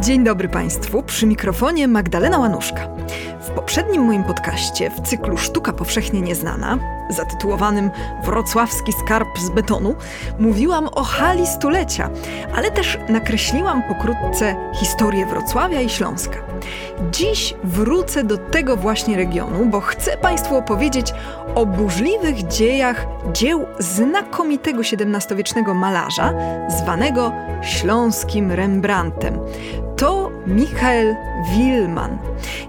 Dzień dobry Państwu, przy mikrofonie Magdalena Łanuszka. W poprzednim moim podcaście w cyklu Sztuka Powszechnie Nieznana, zatytułowanym Wrocławski Skarb z Betonu, mówiłam o hali stulecia, ale też nakreśliłam pokrótce historię Wrocławia i Śląska. Dziś wrócę do tego właśnie regionu, bo chcę Państwu opowiedzieć o burzliwych dziejach dzieł znakomitego XVII-wiecznego malarza, zwanego śląskim Rembrandtem. To Michael Wilman.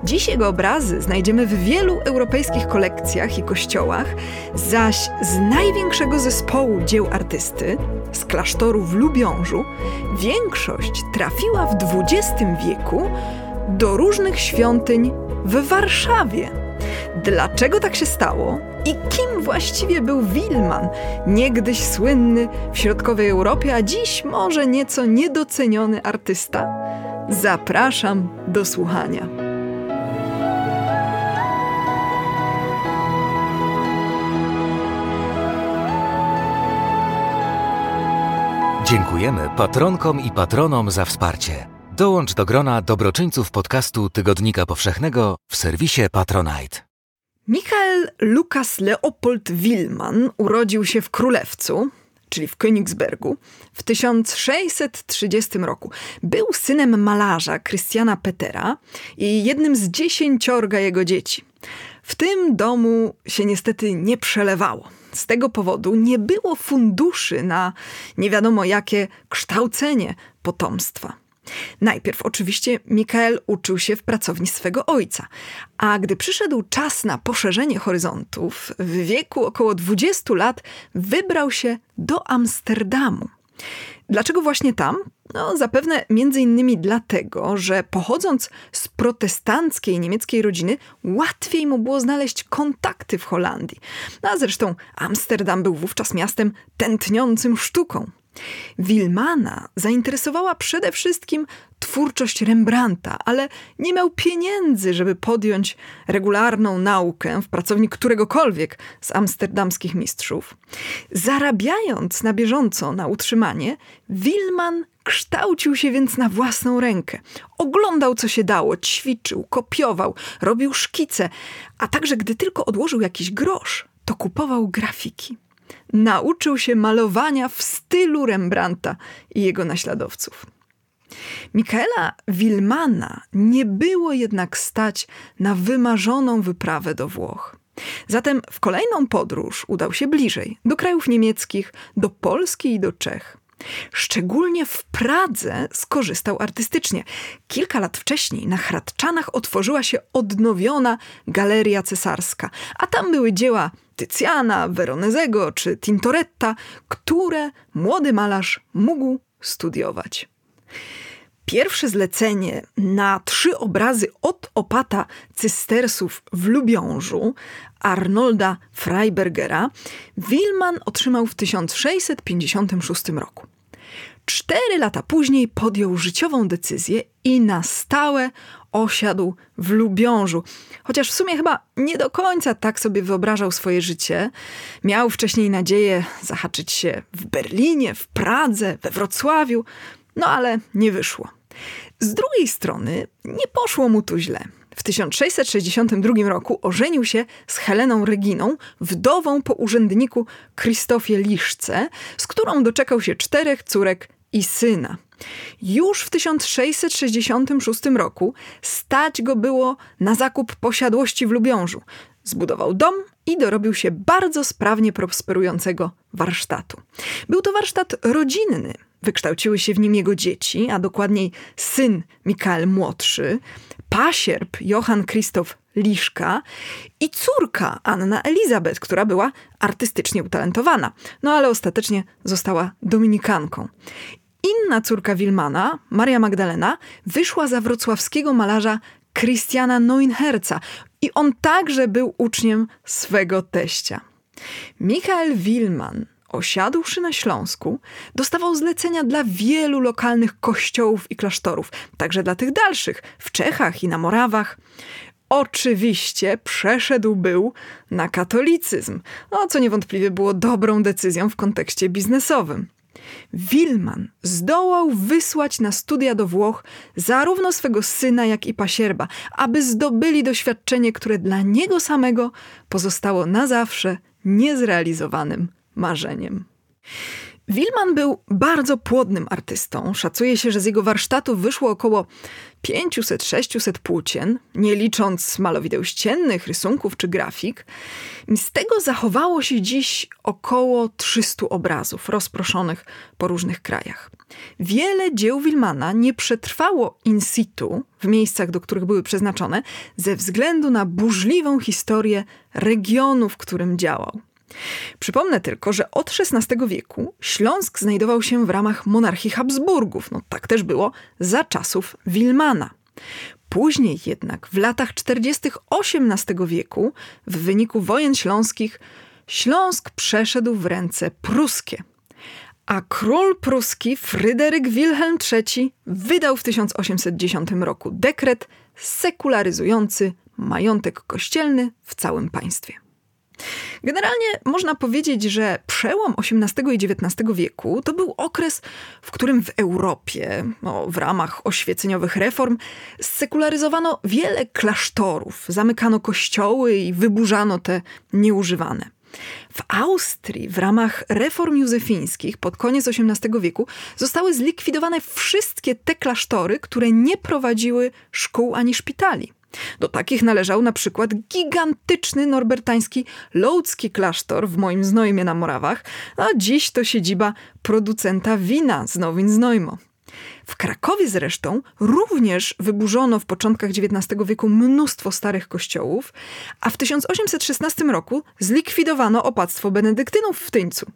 Dziś jego obrazy znajdziemy w wielu europejskich kolekcjach i kościołach, zaś z największego zespołu dzieł artysty, z klasztoru w Lubiążu, większość trafiła w XX wieku do różnych świątyń w Warszawie. Dlaczego tak się stało i kim właściwie był Wilman, niegdyś słynny w środkowej Europie, a dziś może nieco niedoceniony artysta? Zapraszam do słuchania. Dziękujemy patronkom i patronom za wsparcie. Dołącz do grona dobroczyńców podcastu Tygodnika Powszechnego w serwisie Patronite. Michael Lukas Leopold Wilman urodził się w Królewcu, czyli w Königsbergu, w 1630 roku. Był synem malarza Christiana Petera i jednym z dziesięciorga jego dzieci. W tym domu się niestety nie przelewało. Z tego powodu nie było funduszy na nie wiadomo jakie kształcenie potomstwa. Najpierw oczywiście Mikael uczył się w pracowni swego ojca, a gdy przyszedł czas na poszerzenie horyzontów, w wieku około 20 lat wybrał się do Amsterdamu. Dlaczego właśnie tam? No, zapewne między innymi dlatego, że pochodząc z protestanckiej niemieckiej rodziny, łatwiej mu było znaleźć kontakty w Holandii. No, a zresztą Amsterdam był wówczas miastem tętniącym sztuką. Wilmana zainteresowała przede wszystkim twórczość Rembrandta, ale nie miał pieniędzy, żeby podjąć regularną naukę w pracowni któregokolwiek z amsterdamskich mistrzów. Zarabiając na bieżąco na utrzymanie, Wilman kształcił się więc na własną rękę. Oglądał, co się dało, ćwiczył, kopiował, robił szkice, a także gdy tylko odłożył jakiś grosz, to kupował grafiki nauczył się malowania w stylu Rembrandta i jego naśladowców. Mikaela Wilmana nie było jednak stać na wymarzoną wyprawę do Włoch. Zatem w kolejną podróż udał się bliżej, do krajów niemieckich, do Polski i do Czech. Szczególnie w Pradze skorzystał artystycznie. Kilka lat wcześniej na Hradczanach otworzyła się odnowiona Galeria Cesarska, a tam były dzieła Tycjana, Veronezego czy Tintoretta, które młody malarz mógł studiować. Pierwsze zlecenie na trzy obrazy od opata cystersów w Lubiążu Arnolda Freibergera Wilman otrzymał w 1656 roku. Cztery lata później podjął życiową decyzję i na stałe osiadł w Lubiążu. Chociaż w sumie chyba nie do końca tak sobie wyobrażał swoje życie. Miał wcześniej nadzieję zahaczyć się w Berlinie, w Pradze, we Wrocławiu, no ale nie wyszło. Z drugiej strony nie poszło mu tu źle. W 1662 roku ożenił się z Heleną Reginą, wdową po urzędniku Krzysztofie Liszce, z którą doczekał się czterech córek i syna. Już w 1666 roku stać go było na zakup posiadłości w Lubiążu. Zbudował dom i dorobił się bardzo sprawnie prosperującego warsztatu. Był to warsztat rodzinny. Wykształciły się w nim jego dzieci, a dokładniej syn Mikael Młodszy, pasierb Johann Krzysztof Liszka i córka Anna Elizabeth, która była artystycznie utalentowana, no ale ostatecznie została dominikanką. Inna córka Wilmana, Maria Magdalena, wyszła za wrocławskiego malarza Christiana Neunherza i on także był uczniem swego teścia. Michael Wilman, osiadłszy na Śląsku, dostawał zlecenia dla wielu lokalnych kościołów i klasztorów, także dla tych dalszych, w Czechach i na Morawach. oczywiście przeszedł był na katolicyzm, no, co niewątpliwie było dobrą decyzją w kontekście biznesowym. Wilman zdołał wysłać na studia do Włoch zarówno swego syna, jak i pasierba, aby zdobyli doświadczenie, które dla niego samego pozostało na zawsze niezrealizowanym marzeniem. Wilman był bardzo płodnym artystą. Szacuje się, że z jego warsztatu wyszło około 500-600 płócien, nie licząc malowideł ściennych, rysunków czy grafik. Z tego zachowało się dziś około 300 obrazów rozproszonych po różnych krajach. Wiele dzieł Wilmana nie przetrwało in situ w miejscach, do których były przeznaczone, ze względu na burzliwą historię regionu, w którym działał. Przypomnę tylko, że od XVI wieku Śląsk znajdował się w ramach monarchii Habsburgów. No tak też było za czasów Wilmana. Później jednak, w latach 40. XVIII wieku, w wyniku wojen śląskich, Śląsk przeszedł w ręce pruskie. A król pruski Fryderyk Wilhelm III wydał w 1810 roku dekret sekularyzujący majątek kościelny w całym państwie. Generalnie można powiedzieć, że przełom XVIII i XIX wieku to był okres, w którym w Europie, no, w ramach oświeceniowych reform, sekularyzowano wiele klasztorów, zamykano kościoły i wyburzano te nieużywane. W Austrii w ramach reform józefińskich pod koniec XVIII wieku zostały zlikwidowane wszystkie te klasztory, które nie prowadziły szkół ani szpitali. Do takich należał na przykład gigantyczny norbertański Lodzki klasztor w moim Znojmie na Morawach, a dziś to siedziba producenta wina z Nowin Znojmo. W Krakowie zresztą również wyburzono w początkach XIX wieku mnóstwo starych kościołów, a w 1816 roku zlikwidowano opactwo benedyktynów w Tyńcu.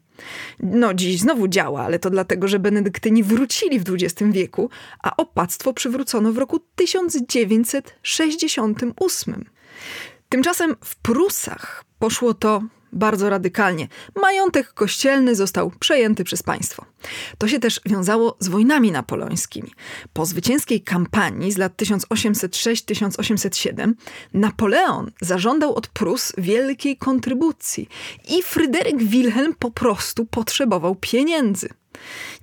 No dziś znowu działa, ale to dlatego, że benedyktyni wrócili w XX wieku, a opactwo przywrócono w roku 1968. Tymczasem w Prusach poszło to bardzo radykalnie. Majątek kościelny został przejęty przez państwo. To się też wiązało z wojnami napoleońskimi. Po zwycięskiej kampanii z lat 1806-1807 Napoleon zażądał od Prus wielkiej kontrybucji i Fryderyk Wilhelm po prostu potrzebował pieniędzy.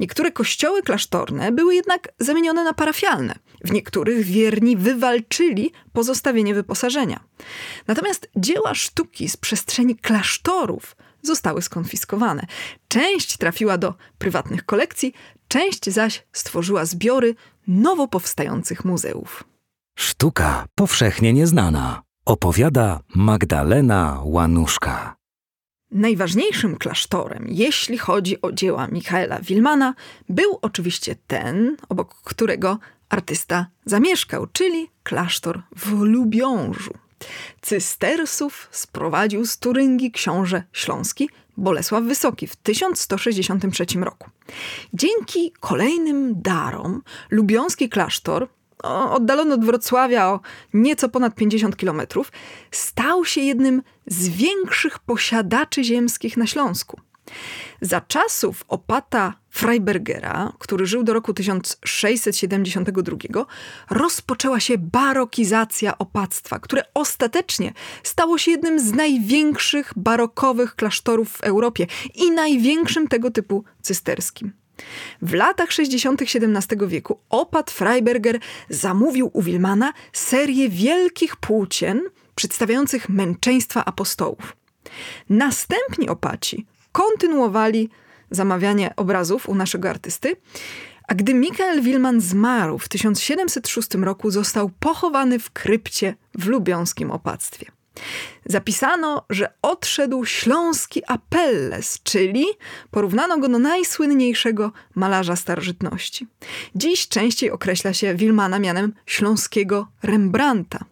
Niektóre kościoły klasztorne były jednak zamienione na parafialne. W niektórych wierni wywalczyli pozostawienie wyposażenia. Natomiast dzieła sztuki z przestrzeni klasztorów zostały skonfiskowane. Część trafiła do prywatnych kolekcji, część zaś stworzyła zbiory nowo powstających muzeów. Sztuka powszechnie nieznana. Opowiada Magdalena Łanuszka. Najważniejszym klasztorem, jeśli chodzi o dzieła Michaela Wilmana, był oczywiście ten, obok którego artysta zamieszkał, czyli klasztor w Lubiążu. Cystersów sprowadził z Turyngii książę śląski Bolesław Wysoki w 1163 roku. Dzięki kolejnym darom lubiąski klasztor oddalony od Wrocławia o nieco ponad 50 kilometrów, stał się jednym z większych posiadaczy ziemskich na Śląsku. Za czasów opata Freibergera, który żył do roku 1672, rozpoczęła się barokizacja opactwa, które ostatecznie stało się jednym z największych barokowych klasztorów w Europie i największym tego typu cysterskim. W latach 60. XVII wieku opat Freiberger zamówił u Wilmana serię wielkich płócien przedstawiających męczeństwa apostołów. Następni opaci kontynuowali zamawianie obrazów u naszego artysty, a gdy Michael Wilman zmarł w 1706 roku, został pochowany w krypcie w lubiąskim opactwie. Zapisano, że odszedł śląski Apelles, czyli porównano go do najsłynniejszego malarza starożytności. Dziś częściej określa się Wilmana mianem śląskiego Rembrandta.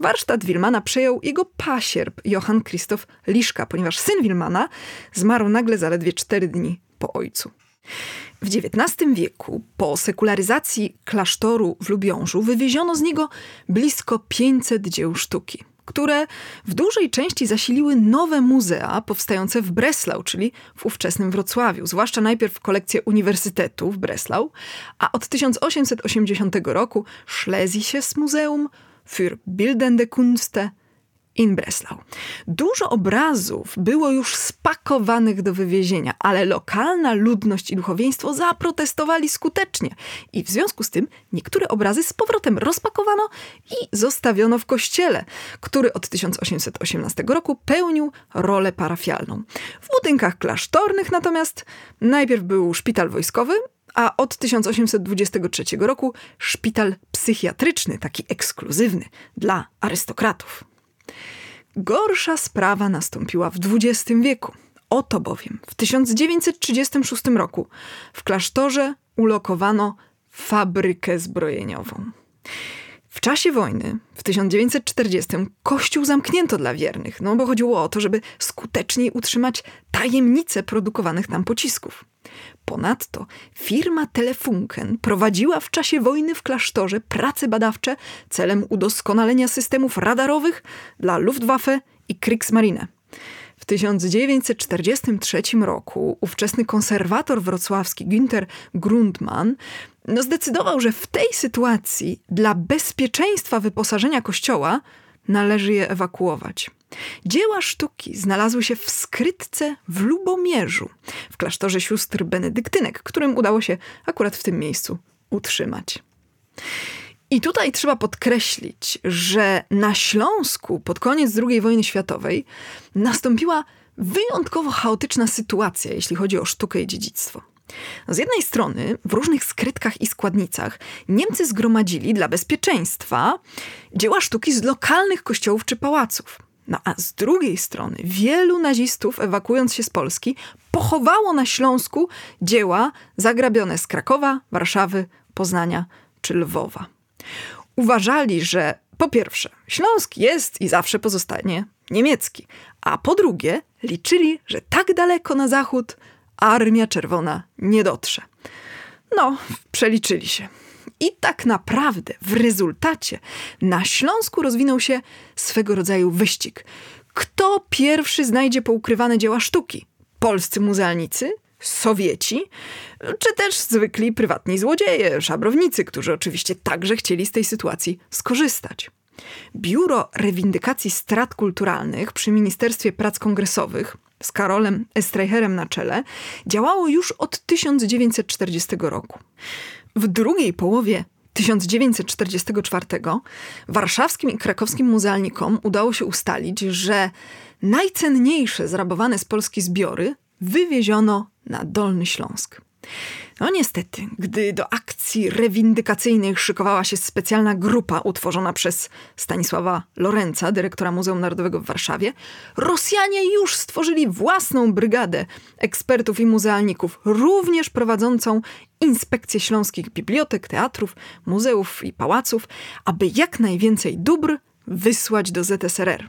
Warsztat Wilmana przejął jego pasierb Johann Christoph Liszka, ponieważ syn Wilmana zmarł nagle zaledwie cztery dni po ojcu. W XIX wieku, po sekularyzacji klasztoru w Lubiążu, wywieziono z niego blisko 500 dzieł sztuki które w dużej części zasiliły nowe muzea powstające w Breslau, czyli w ówczesnym Wrocławiu. Zwłaszcza najpierw kolekcję Uniwersytetu w Breslau, a od 1880 roku Schlesisches Muzeum, für Bildende Kunste in Breslau. Dużo obrazów było już spakowanych do wywiezienia, ale lokalna ludność i duchowieństwo zaprotestowali skutecznie i w związku z tym niektóre obrazy z powrotem rozpakowano i zostawiono w kościele, który od 1818 roku pełnił rolę parafialną. W budynkach klasztornych natomiast najpierw był szpital wojskowy, a od 1823 roku szpital psychiatryczny, taki ekskluzywny dla arystokratów. Gorsza sprawa nastąpiła w XX wieku. Oto bowiem w 1936 roku w klasztorze ulokowano fabrykę zbrojeniową. W czasie wojny, w 1940, kościół zamknięto dla wiernych, no bo chodziło o to, żeby skuteczniej utrzymać tajemnicę produkowanych tam pocisków. Ponadto firma Telefunken prowadziła w czasie wojny w klasztorze prace badawcze celem udoskonalenia systemów radarowych dla Luftwaffe i Kriegsmarine. W 1943 roku ówczesny konserwator wrocławski Günther Grundmann no zdecydował, że w tej sytuacji dla bezpieczeństwa wyposażenia kościoła należy je ewakuować. Dzieła sztuki znalazły się w skrytce w Lubomierzu, w klasztorze sióstr benedyktynek, którym udało się akurat w tym miejscu utrzymać. I tutaj trzeba podkreślić, że na Śląsku pod koniec II wojny światowej nastąpiła wyjątkowo chaotyczna sytuacja, jeśli chodzi o sztukę i dziedzictwo. Z jednej strony w różnych skrytkach i składnicach Niemcy zgromadzili dla bezpieczeństwa dzieła sztuki z lokalnych kościołów czy pałaców. No a z drugiej strony wielu nazistów, ewakuując się z Polski, pochowało na Śląsku dzieła zagrabione z Krakowa, Warszawy, Poznania czy Lwowa. Uważali, że po pierwsze, Śląsk jest i zawsze pozostanie niemiecki, a po drugie, liczyli, że tak daleko na zachód Armia Czerwona nie dotrze. No, przeliczyli się. I tak naprawdę w rezultacie na Śląsku rozwinął się swego rodzaju wyścig. Kto pierwszy znajdzie poukrywane dzieła sztuki? Polscy muzealnicy? Sowieci, czy też zwykli prywatni złodzieje, szabrownicy, którzy oczywiście także chcieli z tej sytuacji skorzystać. Biuro Rewindykacji Strat Kulturalnych przy Ministerstwie Prac Kongresowych z Karolem Estreicherem na czele działało już od 1940 roku. W drugiej połowie 1944 warszawskim i krakowskim muzealnikom udało się ustalić, że najcenniejsze zrabowane z Polski zbiory wywieziono na Dolny Śląsk. No niestety, gdy do akcji rewindykacyjnych szykowała się specjalna grupa utworzona przez Stanisława Lorenca, dyrektora Muzeum Narodowego w Warszawie, Rosjanie już stworzyli własną brygadę ekspertów i muzealników, również prowadzącą inspekcję śląskich bibliotek, teatrów, muzeów i pałaców, aby jak najwięcej dóbr wysłać do ZSRR.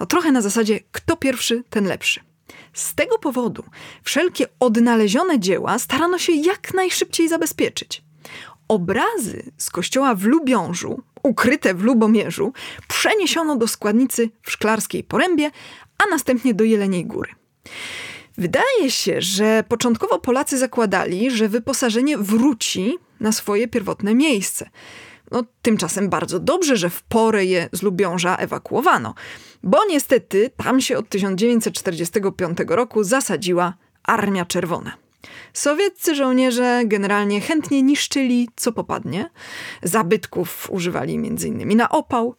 No trochę na zasadzie kto pierwszy, ten lepszy. Z tego powodu wszelkie odnalezione dzieła starano się jak najszybciej zabezpieczyć. Obrazy z kościoła w Lubiążu, ukryte w Lubomierzu, przeniesiono do składnicy w Szklarskiej Porębie, a następnie do Jeleniej Góry. Wydaje się, że początkowo Polacy zakładali, że wyposażenie wróci na swoje pierwotne miejsce. No, tymczasem bardzo dobrze, że w porę je z Lubiąża ewakuowano, bo niestety tam się od 1945 roku zasadziła Armia Czerwona. Sowieccy żołnierze generalnie chętnie niszczyli, co popadnie. Zabytków używali m.in. na opał.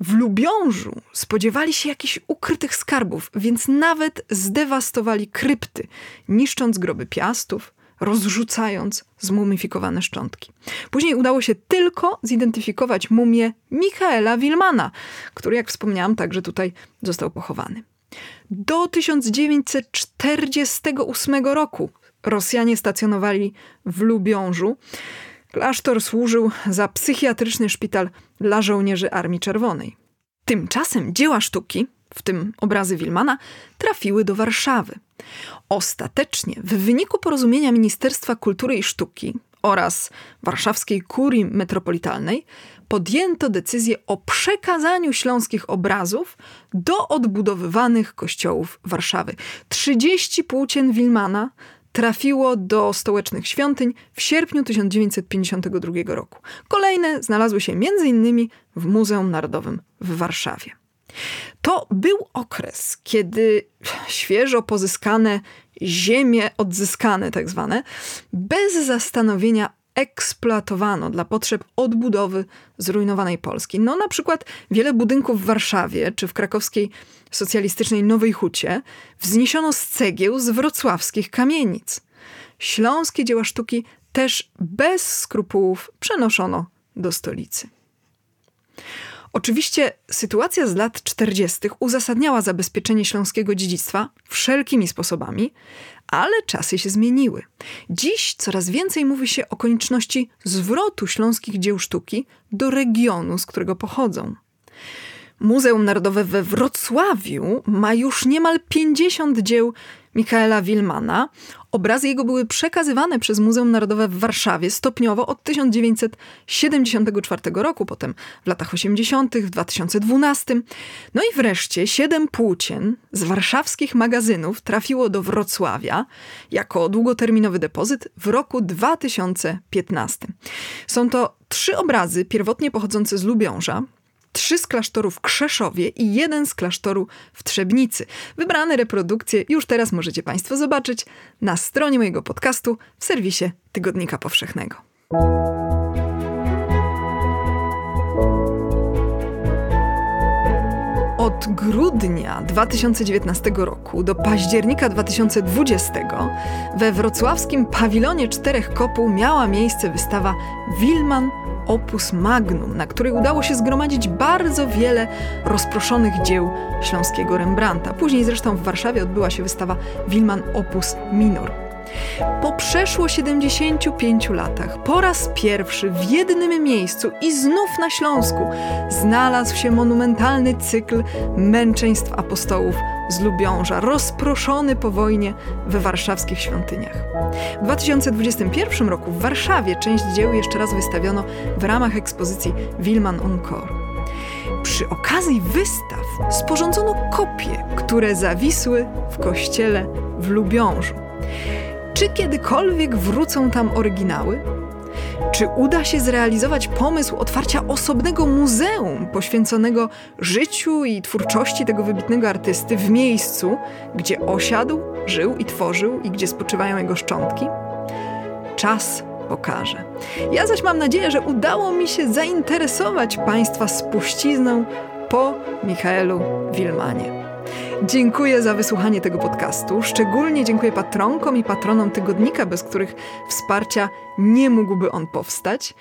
W Lubiążu spodziewali się jakichś ukrytych skarbów, więc nawet zdewastowali krypty, niszcząc groby piastów, rozrzucając zmumifikowane szczątki. Później udało się tylko zidentyfikować mumię Michaela Wilmana, który, jak wspomniałam, także tutaj został pochowany. Do 1948 roku Rosjanie stacjonowali w Lubiążu. Klasztor służył za psychiatryczny szpital dla żołnierzy Armii Czerwonej. Tymczasem dzieła sztuki, w tym obrazy Wilmana, trafiły do Warszawy. Ostatecznie, w wyniku porozumienia Ministerstwa Kultury i Sztuki oraz Warszawskiej Kurii Metropolitalnej, podjęto decyzję o przekazaniu śląskich obrazów do odbudowywanych kościołów Warszawy. 30 płócien Wilmana trafiło do stołecznych świątyń w sierpniu 1952 roku. Kolejne znalazły się m.in. w Muzeum Narodowym w Warszawie. To był okres, kiedy świeżo pozyskane ziemie odzyskane, tak zwane, bez zastanowienia eksploatowano dla potrzeb odbudowy zrujnowanej Polski. No na przykład wiele budynków w Warszawie czy w krakowskiej socjalistycznej Nowej Hucie wzniesiono z cegieł z wrocławskich kamienic. Śląskie dzieła sztuki też bez skrupułów przenoszono do stolicy. Oczywiście sytuacja z lat 40. uzasadniała zabezpieczenie śląskiego dziedzictwa wszelkimi sposobami, ale czasy się zmieniły. Dziś coraz więcej mówi się o konieczności zwrotu śląskich dzieł sztuki do regionu, z którego pochodzą. Muzeum Narodowe we Wrocławiu ma już niemal 50 dzieł Michaela Wilmana. Obrazy jego były przekazywane przez Muzeum Narodowe w Warszawie stopniowo od 1974 roku, potem w latach 80., w 2012. No i wreszcie siedem płócien z warszawskich magazynów trafiło do Wrocławia jako długoterminowy depozyt w roku 2015. Są to trzy obrazy pierwotnie pochodzące z Lubiąża, trzy z klasztoru w Krzeszowie i jeden z klasztoru w Trzebnicy. Wybrane reprodukcje już teraz możecie Państwo zobaczyć na stronie mojego podcastu w serwisie Tygodnika Powszechnego. Od grudnia 2019 roku do października 2020 we wrocławskim pawilonie Czterech Kopuł miała miejsce wystawa Wilman opus magnum, na której udało się zgromadzić bardzo wiele rozproszonych dzieł śląskiego Rembrandta. Później zresztą w Warszawie odbyła się wystawa Wilman opus minor. Po przeszło 75 latach, po raz pierwszy w jednym miejscu i znów na Śląsku znalazł się monumentalny cykl męczeństw apostołów z Lubiąża, rozproszony po wojnie we warszawskich świątyniach. W 2021 roku w Warszawie część dzieł jeszcze raz wystawiono w ramach ekspozycji Wilman Encore. Przy okazji wystaw sporządzono kopie, które zawisły w kościele w Lubiążu. Czy kiedykolwiek wrócą tam oryginały? Czy uda się zrealizować pomysł otwarcia osobnego muzeum poświęconego życiu i twórczości tego wybitnego artysty w miejscu, gdzie osiadł, żył i tworzył i gdzie spoczywają jego szczątki? Czas pokaże. Ja zaś mam nadzieję, że udało mi się zainteresować Państwa spuścizną po Michaelu Wilmanie. Dziękuję za wysłuchanie tego podcastu. Szczególnie dziękuję patronkom i patronom tygodnika, bez których wsparcia nie mógłby on powstać.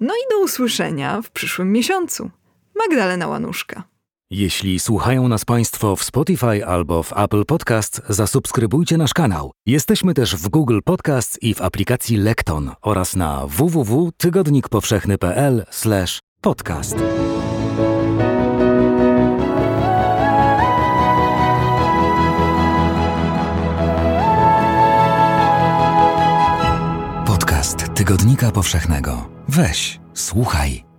No i do usłyszenia w przyszłym miesiącu. Magdalena Łanuszka. Jeśli słuchają nas Państwo w Spotify albo w Apple Podcast, zasubskrybujcie nasz kanał. Jesteśmy też w Google Podcast i w aplikacji Lekton oraz na www.tygodnikpowszechny.pl/podcast. Tygodnika Powszechnego. Weź, słuchaj.